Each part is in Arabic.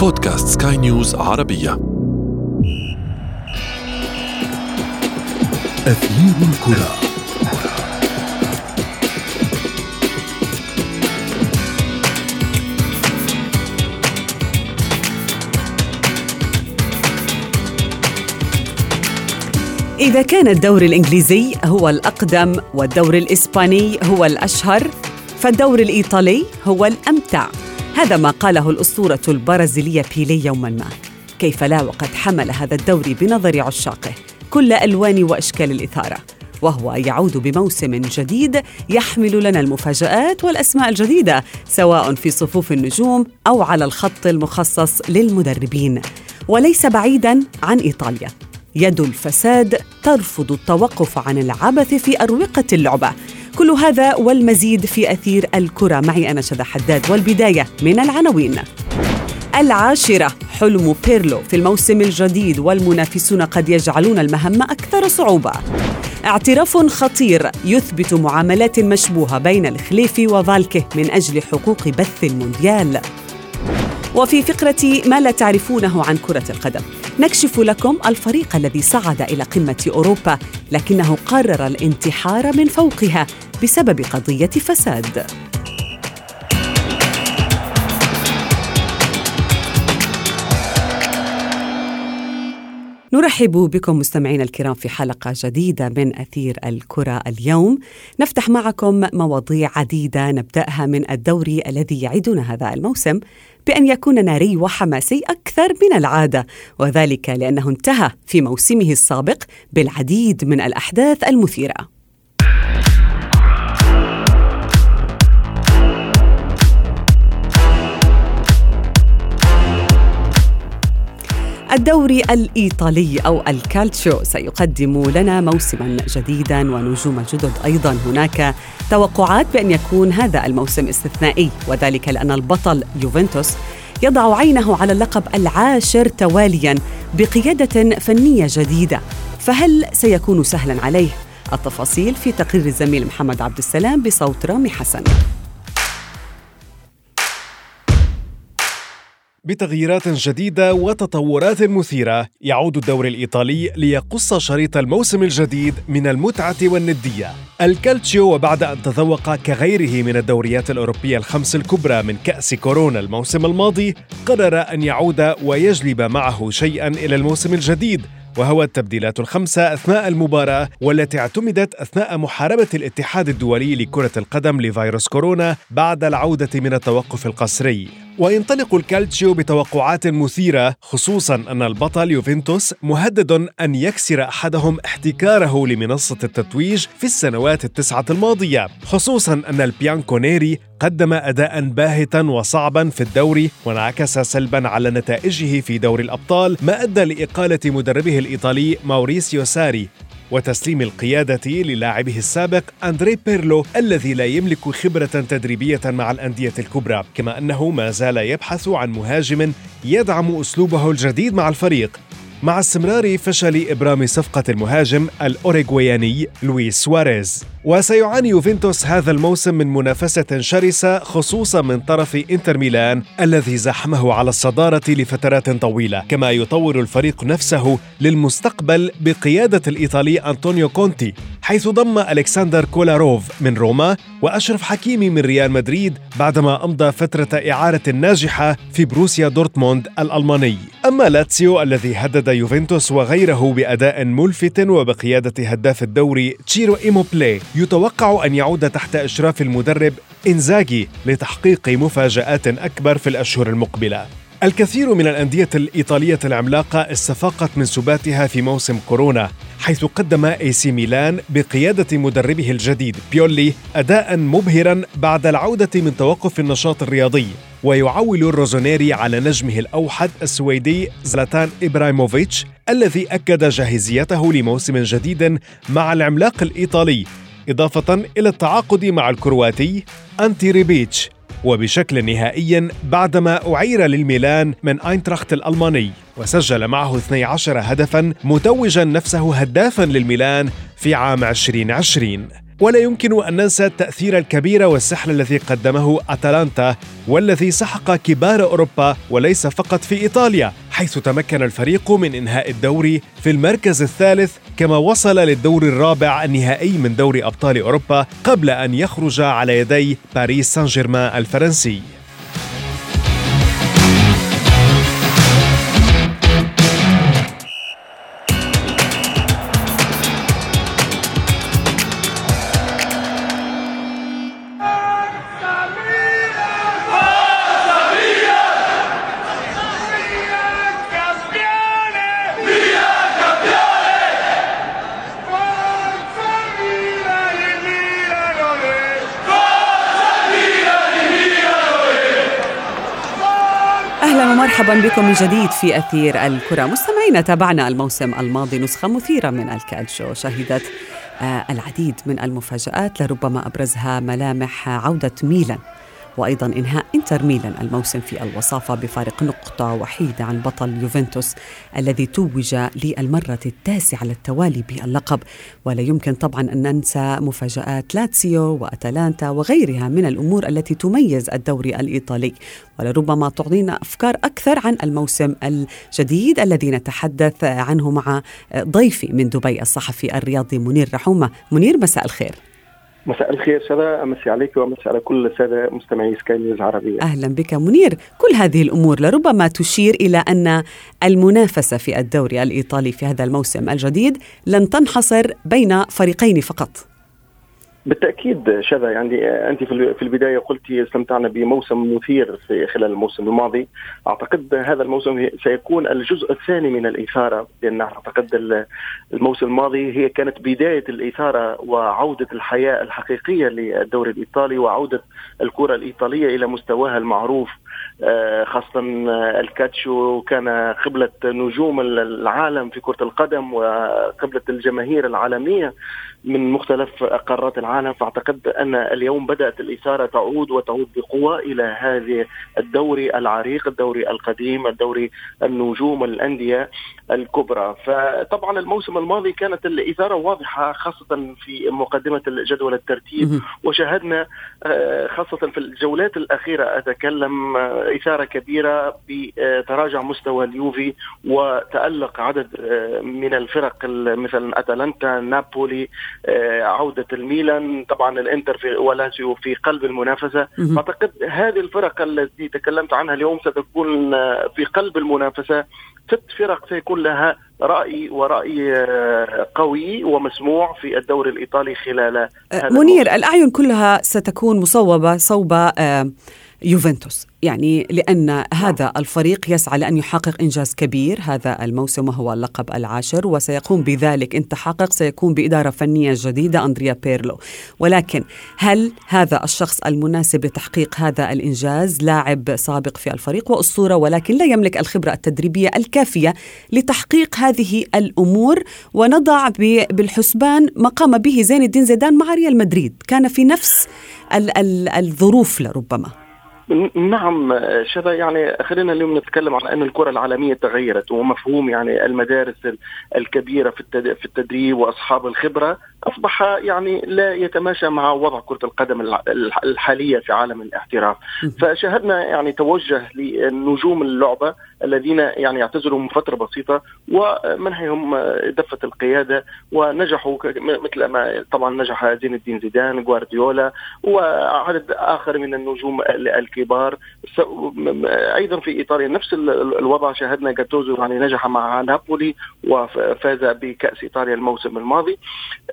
بودكاست سكاي نيوز عربية. أثير الكرة. إذا كان الدوري الإنجليزي هو الأقدم والدوري الإسباني هو الأشهر فالدوري الإيطالي هو الأمتع. هذا ما قاله الأسطورة البرازيلية بيلي يوما ما. كيف لا وقد حمل هذا الدوري بنظر عشاقه كل ألوان وأشكال الإثارة وهو يعود بموسم جديد يحمل لنا المفاجآت والأسماء الجديدة سواء في صفوف النجوم أو على الخط المخصص للمدربين. وليس بعيدا عن إيطاليا. يد الفساد ترفض التوقف عن العبث في أروقة اللعبة. كل هذا والمزيد في أثير الكرة. معي أنا شذى حداد والبداية من العناوين. العاشرة حلم بيرلو. في الموسم الجديد والمنافسون قد يجعلون المهمة أكثر صعوبة. اعتراف خطير يثبت معاملات مشبوهة بين الخليفي وفالكه من أجل حقوق بث المونديال. وفي فقرة ما لا تعرفونه عن كرة القدم. نكشف لكم الفريق الذي صعد إلى قمة أوروبا لكنه قرر الانتحار من فوقها بسبب قضية فساد. نرحب بكم مستمعينا الكرام في حلقة جديدة من أثير الكرة اليوم. نفتح معكم مواضيع عديدة نبدأها من الدوري الذي يعدنا هذا الموسم بأن يكون ناري وحماسي أكثر من العادة وذلك لأنه انتهى في موسمه السابق بالعديد من الأحداث المثيرة. الدوري الإيطالي أو الكالتشو. سيقدم لنا موسما جديدا ونجوم جدد أيضا. هناك توقعات بأن يكون هذا الموسم استثنائي وذلك لأن البطل يوفنتوس يضع عينه على اللقب العاشر تواليا بقيادة فنية جديدة. فهل سيكون سهلا عليه؟ التفاصيل في تقرير الزميل محمد عبد السلام بصوت رامي حسن. بتغييرات جديدة وتطورات مثيرة. يعود الدوري الإيطالي ليقص شريط الموسم الجديد من المتعة والندية. الكالتشيو وبعد أن تذوق كغيره من الدوريات الأوروبية الخمس الكبرى من كأس كورونا الموسم الماضي قرر أن يعود ويجلب معه شيئا إلى الموسم الجديد وهو التبديلات الخمسة أثناء المباراة والتي اعتمدت أثناء محاربة الاتحاد الدولي لكرة القدم لفيروس كورونا بعد العودة من التوقف القسري. وينطلق الكالتشيو بتوقعات مثيرة خصوصا أن البطل يوفنتوس مهدد أن يكسر أحدهم احتكاره لمنصة التتويج في السنوات التسعة الماضية. خصوصا أن البيانكونيري قدم أداء باهتا وصعبا في الدوري وانعكس سلبا على نتائجه في دوري الأبطال ما أدى لإقالة مدربه الإيطالي ماوريسيو ساري. وتسليم القيادة للاعبه السابق أندري بيرلو الذي لا يملك خبرة تدريبية مع الأندية الكبرى كما أنه ما زال يبحث عن مهاجم يدعم أسلوبه الجديد مع الفريق. مع استمرار فشل إبرام صفقة المهاجم الأوريغوياني لويس سواريز. وسيعاني يوفنتوس هذا الموسم من منافسة شرسة خصوصا من طرف إنتر ميلان الذي زاحمه على الصدارة لفترات طويلة كما يطور الفريق نفسه للمستقبل بقيادة الإيطالي أنطونيو كونتي حيث ضم ألكسندر كولاروف من روما وأشرف حكيمي من ريال مدريد بعدما أمضى فترة إعارة ناجحة في بروسيا دورتموند الألماني. أما لاتسيو الذي هدد يوفنتوس وغيره بأداء ملفت وبقيادة هداف الدوري تشيرو إيموبلي يتوقع أن يعود تحت إشراف المدرب إنزاجي لتحقيق مفاجآت أكبر في الأشهر المقبلة. الكثير من الأندية الإيطالية العملاقة استفاقت من سباتها في موسم كورونا حيث قدم إي سي ميلان بقيادة مدربه الجديد بيولي أداء مبهرا بعد العودة من توقف النشاط الرياضي. ويعول الروزونيري على نجمه الأوحد السويدي زلاتان إبرايموفيتش الذي أكد جاهزيته لموسم جديد مع العملاق الإيطالي إضافة إلى التعاقد مع الكرواتي أنتي ريبيتش وبشكل نهائي بعدما أعير للميلان من أينتراخت الألماني وسجل معه 12 هدفا متوجا نفسه هدافا للميلان في عام 2020 ولا يمكن أن ننسى التأثير الكبير والسحر الذي قدمه أتلانتا والذي سحق كبار أوروبا وليس فقط في إيطاليا حيث تمكن الفريق من إنهاء الدوري في المركز الثالث كما وصل للدور الرابع النهائي من دوري أبطال أوروبا قبل أن يخرج على يدي باريس سان جيرمان الفرنسي. مرحبا بكم من جديد في أثير الكرة. مستمعينا تابعنا الموسم الماضي نسخة مثيرة من الكالشو شهدت آه، العديد من المفاجآت لربما أبرزها ملامح عودة ميلان. وأيضا إنهاء إنتر ميلان الموسم في الوصافة بفارق نقطة وحيدة عن بطل يوفنتوس الذي توج للمرة التاسعة على التوالي باللقب. ولا يمكن طبعا أن ننسى مفاجآت لاتسيو وأتلانتا وغيرها من الأمور التي تميز الدوري الإيطالي. ولربما تعطينا أفكار أكثر عن الموسم الجديد الذي نتحدث عنه مع ضيفي من دبي الصحفي الرياضي منير رحومة. منير مساء الخير. مساء الخير شذا أمسي عليك وأمسي على كل السادة مستمعي سكاي نيوز العربيه أهلا بك منير. كل هذه الأمور لربما تشير إلى أن المنافسة في الدوري الإيطالي في هذا الموسم الجديد لن تنحصر بين فريقين فقط. بالتأكيد شذا يعني أنت في البداية قلت استمتعنا بموسم مثير في خلال الموسم الماضي. أعتقد هذا الموسم سيكون الجزء الثاني من الإثارة لأن أعتقد الموسم الماضي هي كانت بداية الإثارة وعودة الحياة الحقيقية للدوري الإيطالي وعودة الكرة الإيطالية إلى مستواها المعروف آه، خاصة الكاتشو كان قبلة نجوم العالم في كرة القدم وقبلة الجماهير العالمية. من مختلف قارات العالم فأعتقد أن اليوم بدأت الإثارة تعود وتعود بقوة إلى هذه الدوري العريق، الدوري القديم، الدوري النجوم الأندية الكبرى، فطبعا الموسم الماضي كانت الإثارة واضحة خاصة في مقدمة الجدول الترتيب. وشاهدنا آه، خاصة في الجولات الأخيرة أتكلم آه، إثارة كبيرة بتراجع مستوى اليوفي وتألق عدد آه، من الفرق مثل أتلانتا، نابولي عودة الميلان طبعا الإنتر في ولاسيو في قلب المنافسة. أعتقد هذه الفرق التي تكلمت عنها اليوم ستكون آه، في قلب المنافسة. ست فرق سيكون لها رأي ورأي آه، قوي ومسموع في الدوري الإيطالي خلال منير الأعين كلها ستكون مصوبة صوب يوفنتوس. يعني لأن هذا الفريق يسعى لأن يحقق إنجاز كبير هذا الموسم وهو اللقب العاشر وسيقوم بذلك إن تحقق سيكون بإدارة فنية جديدة أندريا بيرلو. ولكن هل هذا الشخص المناسب لتحقيق هذا الإنجاز لاعب سابق في الفريق وأسطورة ولكن لا يملك الخبرة التدريبية الكافية لتحقيق هذه الأمور؟ ونضع بالحسبان ما قام به زين الدين زيدان مع ريال مدريد. كان في نفس الظروف لربما. نعم شذا يعني خلينا اليوم نتكلم عن أن الكرة العالمية تغيرت ومفهوم يعني المدارس الكبيرة في التدريب وأصحاب الخبرة أصبح يعني لا يتماشى مع وضع كرة القدم الحالية في عالم الاحتراف. فشاهدنا يعني توجه لنجوم اللعبة الذين يعني اعتزلوا من فترة بسيطة ومنحهم دفة القيادة ونجحوا مثل ما طبعا نجح زين الدين زيدان جوارديولا وعدد آخر من النجوم الكبار. أيضا في إيطاليا نفس الوضع شاهدنا جاتوزو يعني نجح مع نابولي وفاز بكأس إيطاليا الموسم الماضي.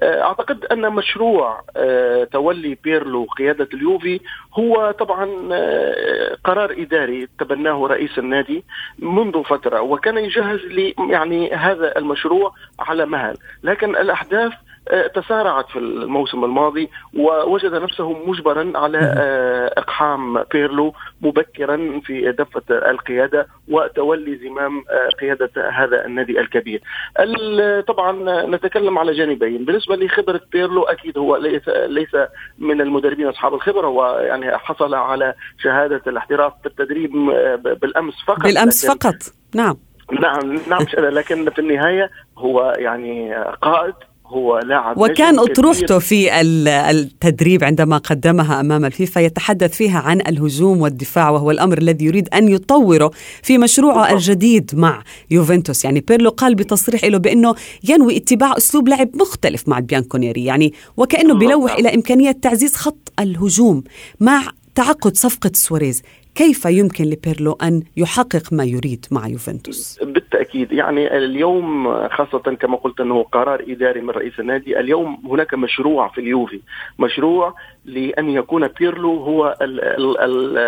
أعتقد أن مشروع آه، تولي بيرلو قيادة اليوفي هو طبعا آه، قرار إداري تبناه رئيس النادي منذ فترة وكان يجهز لي يعني هذا المشروع على مهل. لكن الأحداث آه، تسارعت في الموسم الماضي ووجد نفسه مجبرا على آه، إقحام بيرلو مبكرا في دفة القيادة وتولي زمام آه، قيادة هذا النادي الكبير. طبعا نتكلم على جانبين، بالنسبة لخبرة بيرلو أكيد هو ليس ليس من المدربين أصحاب الخبرة. ويعني حصل على شهادة الاحتراف بالتدريب بالأمس فقط بالأمس فقط. نعم. نعم نعم لكن في النهاية هو يعني قائد هو لاعب وكان اطروحته في التدريب عندما قدمها أمام الفيفا يتحدث فيها عن الهجوم والدفاع وهو الأمر الذي يريد أن يطوره في مشروعه الجديد مع يوفنتوس. يعني بيرلو قال بتصريح له بأنه ينوي اتباع أسلوب لعب مختلف مع بيانكونيري يعني وكأنه بيلوح إلى إمكانية تعزيز خط الهجوم مع تعقد صفقة سواريز. كيف يمكن لبيرلو أن يحقق ما يريد مع يوفنتوس؟ بالتأكيد يعني اليوم خاصة كما قلت أنه قرار إداري من رئيس النادي اليوم هناك مشروع في اليوفي مشروع لأن يكون بيرلو هو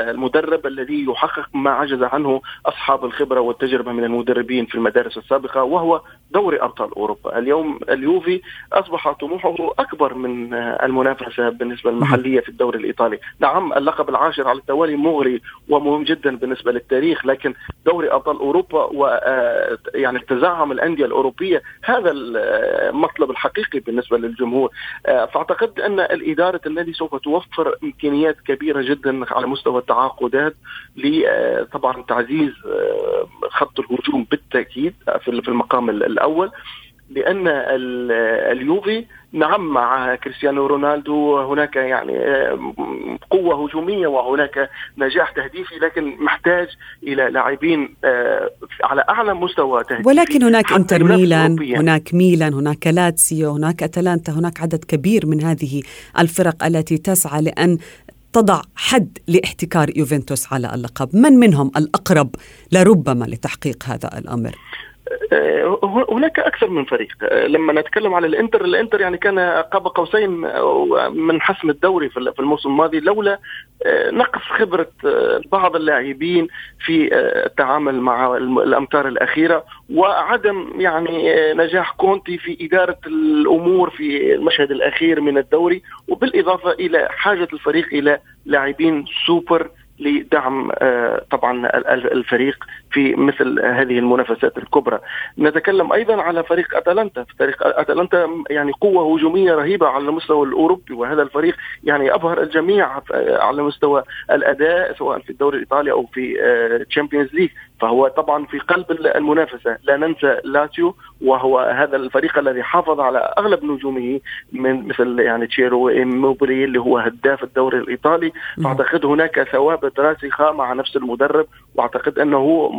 المدرب الذي يحقق ما عجز عنه أصحاب الخبرة والتجربة من المدربين في المدارس السابقة وهو دوري أبطال أوروبا. اليوم اليوفي أصبح طموحه أكبر من المنافسة بالنسبة المحلية في الدوري الإيطالي. نعم اللقب العاشر على التوالي مغري ومهم جدا بالنسبة للتاريخ لكن دوري أبطال أوروبا و آه، يعني تزعم الأندية الأوروبية هذا المطلب الحقيقي بالنسبة للجمهور. آه، فأعتقد أن الإدارة النادي سوف توفر إمكانيات كبيرة جدا على مستوى التعاقدات لطبعا تعزيز آه، خط الهجوم بالتأكيد في المقام الأول. لأن اليوفي نعم مع كريستيانو رونالدو هناك يعني قوة هجومية وهناك نجاح تهديفي لكن محتاج إلى لاعبين آه، على أعلى مستوى تهديفي. ولكن هناك إنتر ميلان هناك ميلان هناك لاتسيو هناك أتلانتا هناك عدد كبير من هذه الفرق التي تسعى لأن تضع حد لاحتكار يوفنتوس على اللقب. من منهم الأقرب لربما لتحقيق هذا الأمر؟ آه، هناك أكثر من فريق. آه، لما نتكلم على الإنتر الإنتر يعني كان قاب قوسين من حسم الدوري في الموسم الماضي لولا آه، نقص خبرة بعض اللاعبين في التعامل مع الأمتار الأخيرة وعدم يعني نجاح كونتي في إدارة الأمور في المشهد الأخير من الدوري وبالإضافة إلى حاجة الفريق إلى لاعبين سوبر لدعم آه، طبعا الفريق في مثل هذه المنافسات الكبرى. نتكلم أيضا على فريق أتلانتا. فريق أتلانتا يعني قوة هجومية رهيبة على المستوى الأوروبي وهذا الفريق يعني أبهر الجميع على مستوى الأداء سواء في الدوري الإيطالي أو في Champions آه، League فهو طبعا في قلب المنافسة. لا ننسى لاتسيو وهو هذا الفريق الذي حافظ على أغلب نجومه من مثل يعني تشيرو موبري اللي هو هداف الدوري الإيطالي. فأعتقد هناك ثوابت راسخه مع نفس المدرب واعتقد أنه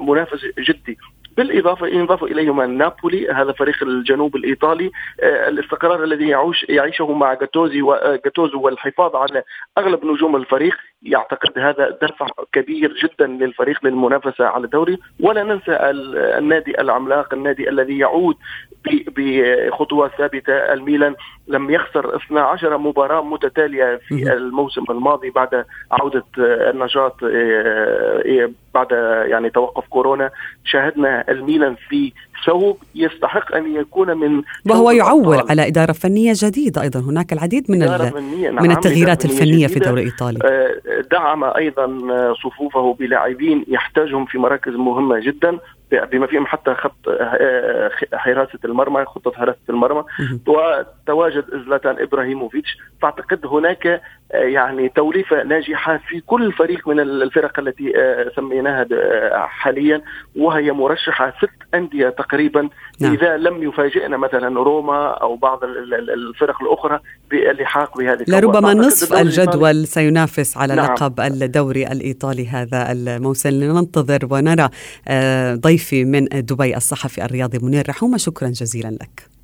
منافس جدي. بالإضافة ينضاف إليهما نابولي هذا فريق الجنوب الإيطالي. آه، الاستقرار الذي يعيش يعيشه مع جاتوزي وجاتوزو والحفاظ على أغلب نجوم الفريق يعتقد هذا دفع كبير جدا للفريق للمنافسة على الدوري. ولا ننسى النادي العملاق النادي الذي يعود بخطوات ثابتة الميلان لم يخسر 12 مباراة متتالية في الموسم الماضي بعد عودة النشاط آه، آه، بعد يعني توقف كورونا. شاهدنا الميلان في ثوب يستحق أن يكون من وهو يعول على إدارة فنية جديدة أيضا. هناك العديد من نعم من التغييرات الفنية في الدوري الايطالي آه، دعم أيضا صفوفه بلاعبين يحتاجهم في مراكز مهمة جدا. بما فيهم حتى خط آه، حراسة المرمى خطة حراسة المرمى. وتواجد زلاتان إبراهيموفيتش. فأعتقد هناك يعني توليفة ناجحة في كل فريق من الفرق التي آه، سميناها حاليا وهي مرشحة ست أندية تقريبا. نعم. إذا لم يفاجئنا مثلا روما أو بعض الفرق الأخرى باللحاق بهذه لربما نصف الجدول سينافس على نعم. لقب الدوري الإيطالي هذا الموسم. لننتظر ونرى ضيف ضيفي من دبي الصحفي الرياضي منير رحومة شكرا جزيلا لك.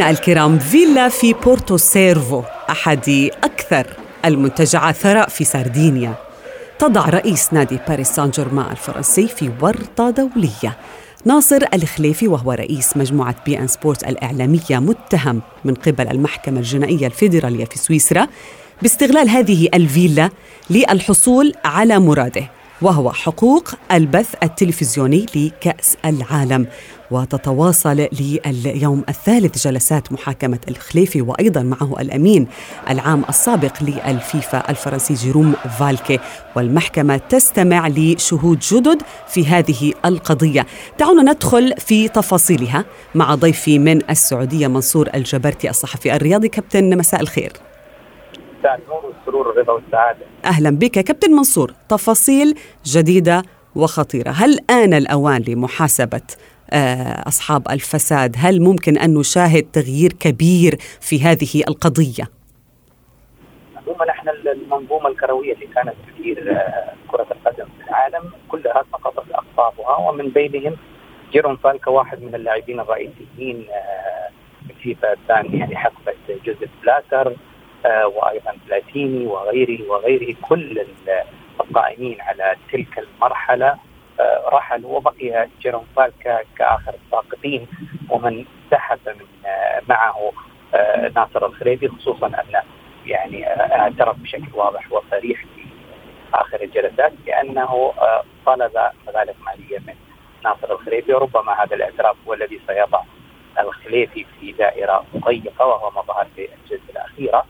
مستمعينا الكرام فيلا في بورتو سيرفو أحد أكثر المنتجعات ثراء في سردينيا تضع رئيس نادي باريس سان جيرمان الفرنسي في ورطة دولية. ناصر الخليفي وهو رئيس مجموعة بي أن سبورت الإعلامية متهم من قبل المحكمة الجنائية الفيدرالية في سويسرا باستغلال هذه الفيلا للحصول على مراده. وهو حقوق البث التلفزيوني لكأس العالم. وتتواصل لليوم الثالث جلسات محاكمة الخليفي وأيضا معه الأمين العام السابق للفيفا الفرنسي جيروم فالكي. والمحكمة تستمع لشهود جدد في هذه القضية. دعونا ندخل في تفاصيلها مع ضيفي من السعودية منصور الجبرتي الصحفي الرياضي. كابتن مساء الخير. مساء النور والسرور والرضا والسعادة. أهلا بك كابتن منصور، تفاصيل جديدة وخطيرة، هل آن الأوان لمحاسبة آه، أصحاب الفساد؟ هل ممكن أن نشاهد تغيير كبير في هذه القضية؟ عموما إحنا المنظومة الكروية اللي كانت تدير آه، كرة القدم في العالم كلها سقطت أقطابها ومن بينهم جيرون فالكا واحد من اللاعبين الرئيسيين فيفا كان يعني حقبه جوزيف بلاتر آه، وأيضا بلاتيني وغيره وغيره كل القائمين على تلك المرحلة آه، رحلوا وبقي جيرون فالكا كآخر الساقطين ومن سحب من آه، معه ناصر الخريبي خصوصا أن يعني اعترف بشكل واضح وصريح في آخر الجلسات بأنه طلب مبالغ مالية من ناصر الخريبي وربما هذا الاعتراف هو الذي سيضع الخليفي في دائرة ضيقة وهو ما ظهر في الجلسة الأخيرة.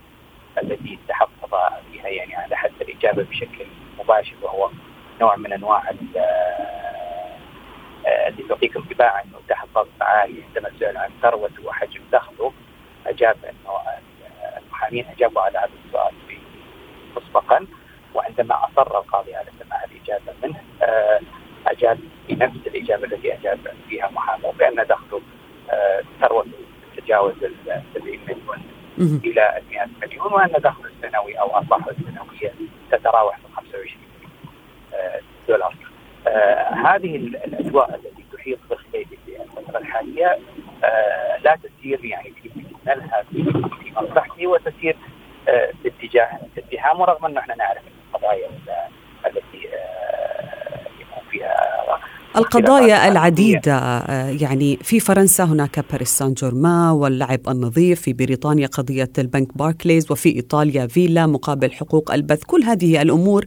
التي تحفظ فيها يعني على حد الإجابة بشكل مباشر وهو نوع من أنواع آه، اللي تعطيك انطباع أنه تحفظ عالي عندما سئل عن ثروته وحجم دخله أجاب انه المحامين أجابوا على هذا السؤال مسبقا وعندما أصر القاضي على سماع الإجابة منه آه، أجاب بنفس الإجابة التي أجاب فيها محاماه بأن دخله ثروته تتجاوز ال 70 مليون. إلى ال 100 مليون وأن دخله السنوي أو ارباحه السنوية تتراوح من 25 مليون دولار. آه هذه الأجواء التي تحيط بخليجي في الفترة الحالية آه لا تسير يعني في سبيلها في مصلحته وتسير آه باتجاه الاتهام ورغم أنه إحنا نعرف القضايا التي آه، يكون فيها القضايا العديدة آه، يعني في فرنسا هناك باريس سان جيرمان واللعب النظيف في بريطانيا قضية البنك باركليز وفي إيطاليا فيلا مقابل حقوق البث. كل هذه الأمور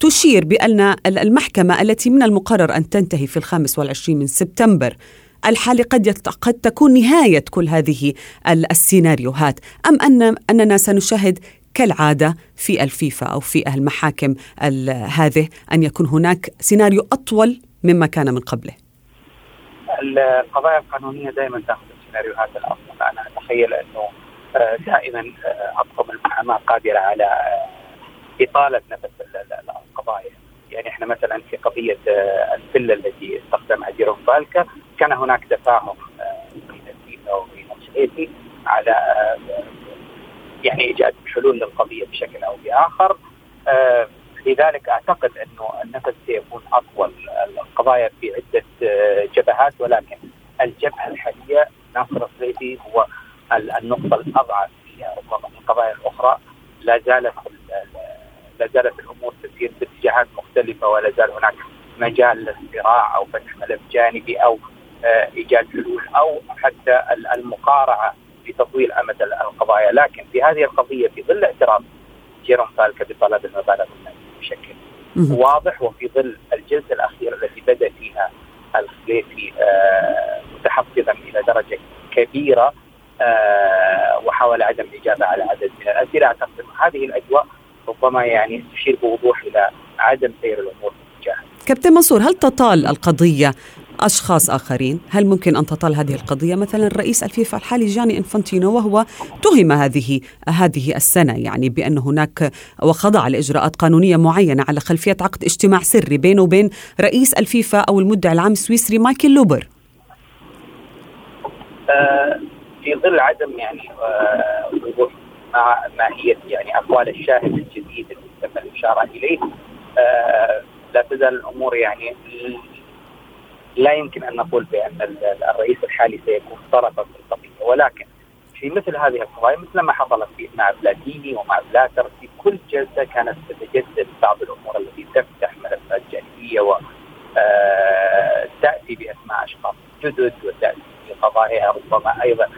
تشير بأن المحكمة التي من المقرر أن تنتهي في الخامس والعشرين من سبتمبر الحالي قد قد تكون نهاية كل هذه السيناريوهات. أم أن أننا سنشاهد كالعادة في الفيفا أو في المحاكم هذه أن يكون هناك سيناريو أطول مما كان من قبله. القضايا القانونية دائما تأخذ السيناريوهات الافضل أنا أتخيل أنه آه، دائما آه، اطقم المحاماة قادرة على آه، إطالة نفس القضايا. يعني إحنا مثلا في قضية الفيلا التي استخدمها جيروم بالكا كان هناك تفاهم بين الفيفا وبين الشريفي على يعني إيجاد حلول للقضية بشكل أو بآخر. لذلك أعتقد إنه النفس سيكون اطول القضايا في عدة آه، جبهات ولكن الجبهة الحالية ناصر الصيفي هو النقطة الأضعف فيها ربما القضايا الأخرى. لا زالت لا زالت الأمور تسير باتجاهات مختلفة ولا زال هناك مجال للصراع أو فتح ملف جانبي أو آه، إيجاد حلول أو حتى المقارعة لتطويل أمد القضايا. لكن في هذه القضية في ظل اعتراف جيروم فالكا بطلب المبالغ بشكل واضح وفي ظل الجلسة الأخيرة التي بدأ فيها الخليفي آه متحفظا إلى درجة كبيرة آه وحاول عدم الإجابة على عدد من الأسئلة. أعتقد هذه الأجواء ربما يعني تشير بوضوح إلى عدم سير الأمور كابتن منصور هل تطال القضية أشخاص آخرين. هل ممكن أن تطال هذه القضية؟ مثلا رئيس الفيفا الحالي جاني إنفانتينو وهو اتهم هذه هذه السنة يعني بأن هناك وخضع لإجراءات قانونية معينة على خلفية عقد اجتماع سري بينه وبين رئيس الفيفا أو المدعي العام السويسري مايكل لوبر. آه، في ظل عدم يعني آه، وضوح مع ماهية يعني أقوال الشاهد الجديد اللي تم الإشارة إليه آه، لا تزال الأمور يعني لا يمكن أن نقول بأن الرئيس الحالي سيكون طرفا في القضية. ولكن في مثل هذه القضايا مثل ما حصلت في مع بلاتيني ومع بلاتر في كل جلسة كانت تتجدد بعض الأمور التي تفتح ملفات جانبية و آه، تأتي بأسماء أشخاص جدد وتأتي بقضايا ربما أيضا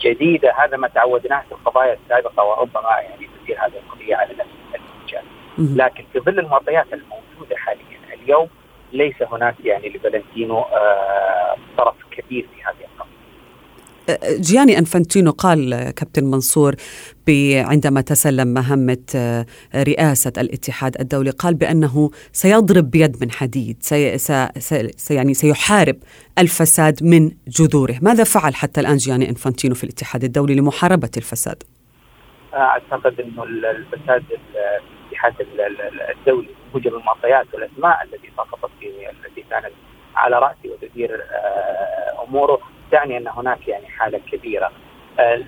جديدة. هذا ما تعودناه في القضايا السابقة وربما يعني تسير هذه القضية على نفس الاتجاه لكن في ظل المعطيات الموجودة حاليا اليوم ليس هناك يعني لفالنتينو آه، طرف كبير في هذه القضية أه، جياني أنفانتينو قال كابتن منصور عندما تسلم مهمة أه، رئاسة الاتحاد الدولي قال بأنه سيضرب بيد من حديد سي سي يعني سيحارب الفساد من جذوره ماذا فعل حتى الآن جياني أنفانتينو في الاتحاد الدولي لمحاربة الفساد؟ أعتقد إنه الفساد الاتحاد الدولي بموجب المعطيات والأسماء التي سقطت فيه التي كانت على راسه وتدير آه، أموره تعني أن هناك يعني حالة كبيرة. آه،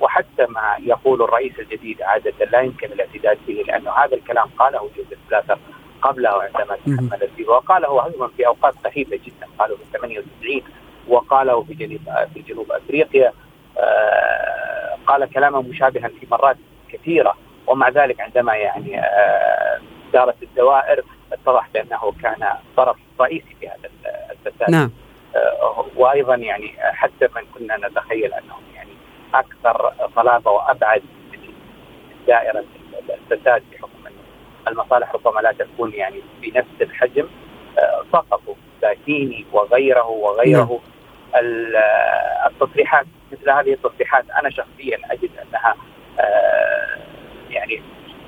وحتى ما يقول الرئيس الجديد عادة لا يمكن الاعتداد به لأنه هذا الكلام قاله جوزيف بلاتر قبله عندما تحمل فيه وقاله أيضا في أوقات سخيفه جدا قاله في 98 وقاله في جنوب في جنوب أفريقيا. آه، قال كلاما مشابها في مرات كثيرة ومع ذلك عندما يعني دارت الدوائر اتضح بأنه كان طرف رئيسي في هذا الفساد. نعم. آه، وأيضا يعني حتى من كنا نتخيل أنهم يعني أكثر صلابه وأبعد من دائرة الفساد بحكم المصالح ربما لا تكون يعني بنفس الحجم. آه، سقطوا ساتيني وغيره وغيره نعم. التصريحات. مثل هذه التصريحات أنا شخصيا أجد أنها آه، يعني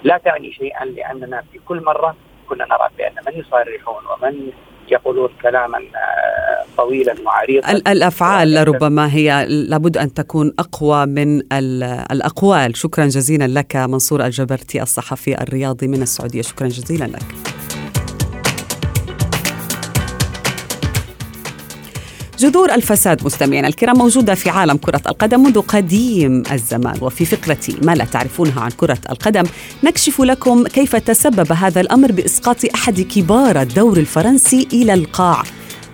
لا تعني شيئا لأننا في كل مرة كنا نرى بأن من يصرحون ومن يقولون كلاما آه، طويلا وعريضا. الأفعال ربما هي لابد أن تكون أقوى من الأقوال. شكرا جزيلا لك منصور الجبرتي الصحفي الرياضي من السعودية. شكرا جزيلا لك. جذور الفساد مستمعينا الكرام موجودة في عالم كرة القدم منذ قديم الزمان. وفي فقرة ما لا تعرفونها عن كرة القدم نكشف لكم كيف تسبب هذا الأمر بإسقاط أحد كبار الدوري الفرنسي إلى القاع.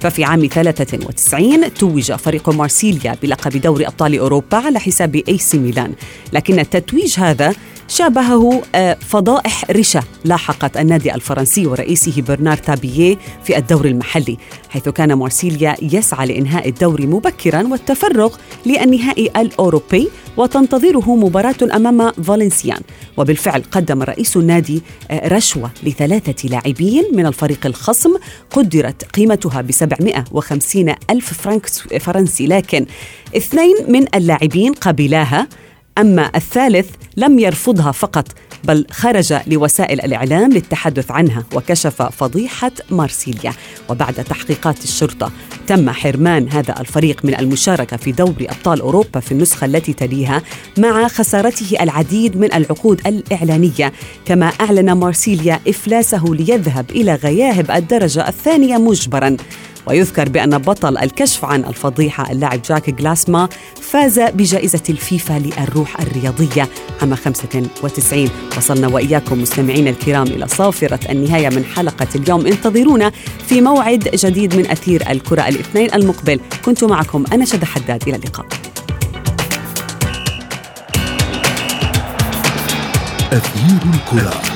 ففي عام 93 توج فريق مارسيليا بلقب دوري أبطال أوروبا على حساب إي سي ميلان. لكن التتويج هذا شابهه آه، فضائح رشا لاحقت النادي الفرنسي ورئيسه برنار تابييه في الدور المحلي حيث كان مارسيليا يسعى لإنهاء الدور مبكرا والتفرغ للنهائي الأوروبي وتنتظره مباراة أمام فالنسيان. وبالفعل قدم رئيس النادي آه، رشوة لثلاثة لاعبين من الفريق الخصم قدرت قيمتها ب 750 ألف فرنك فرنسي لكن اثنين من اللاعبين قبلاها أما الثالث لم يرفضها فقط بل خرج لوسائل الإعلام للتحدث عنها وكشف فضيحة مارسيليا. وبعد تحقيقات الشرطة تم حرمان هذا الفريق من المشاركة في دوري أبطال أوروبا في النسخة التي تليها مع خسارته العديد من العقود الإعلانية كما أعلن مارسيليا إفلاسه ليذهب إلى غياهب الدرجة الثانية مجبراً. ويذكر بأن بطل الكشف عن الفضيحة اللاعب جاك جلاسما فاز بجائزة الفيفا للروح الرياضية عام 95 وصلنا وإياكم مستمعين الكرام إلى صافرة النهاية من حلقة اليوم. انتظرونا في موعد جديد من أثير الكرة الاثنين المقبل. كنت معكم أنا شد حداد. إلى اللقاء. أثير الكرة.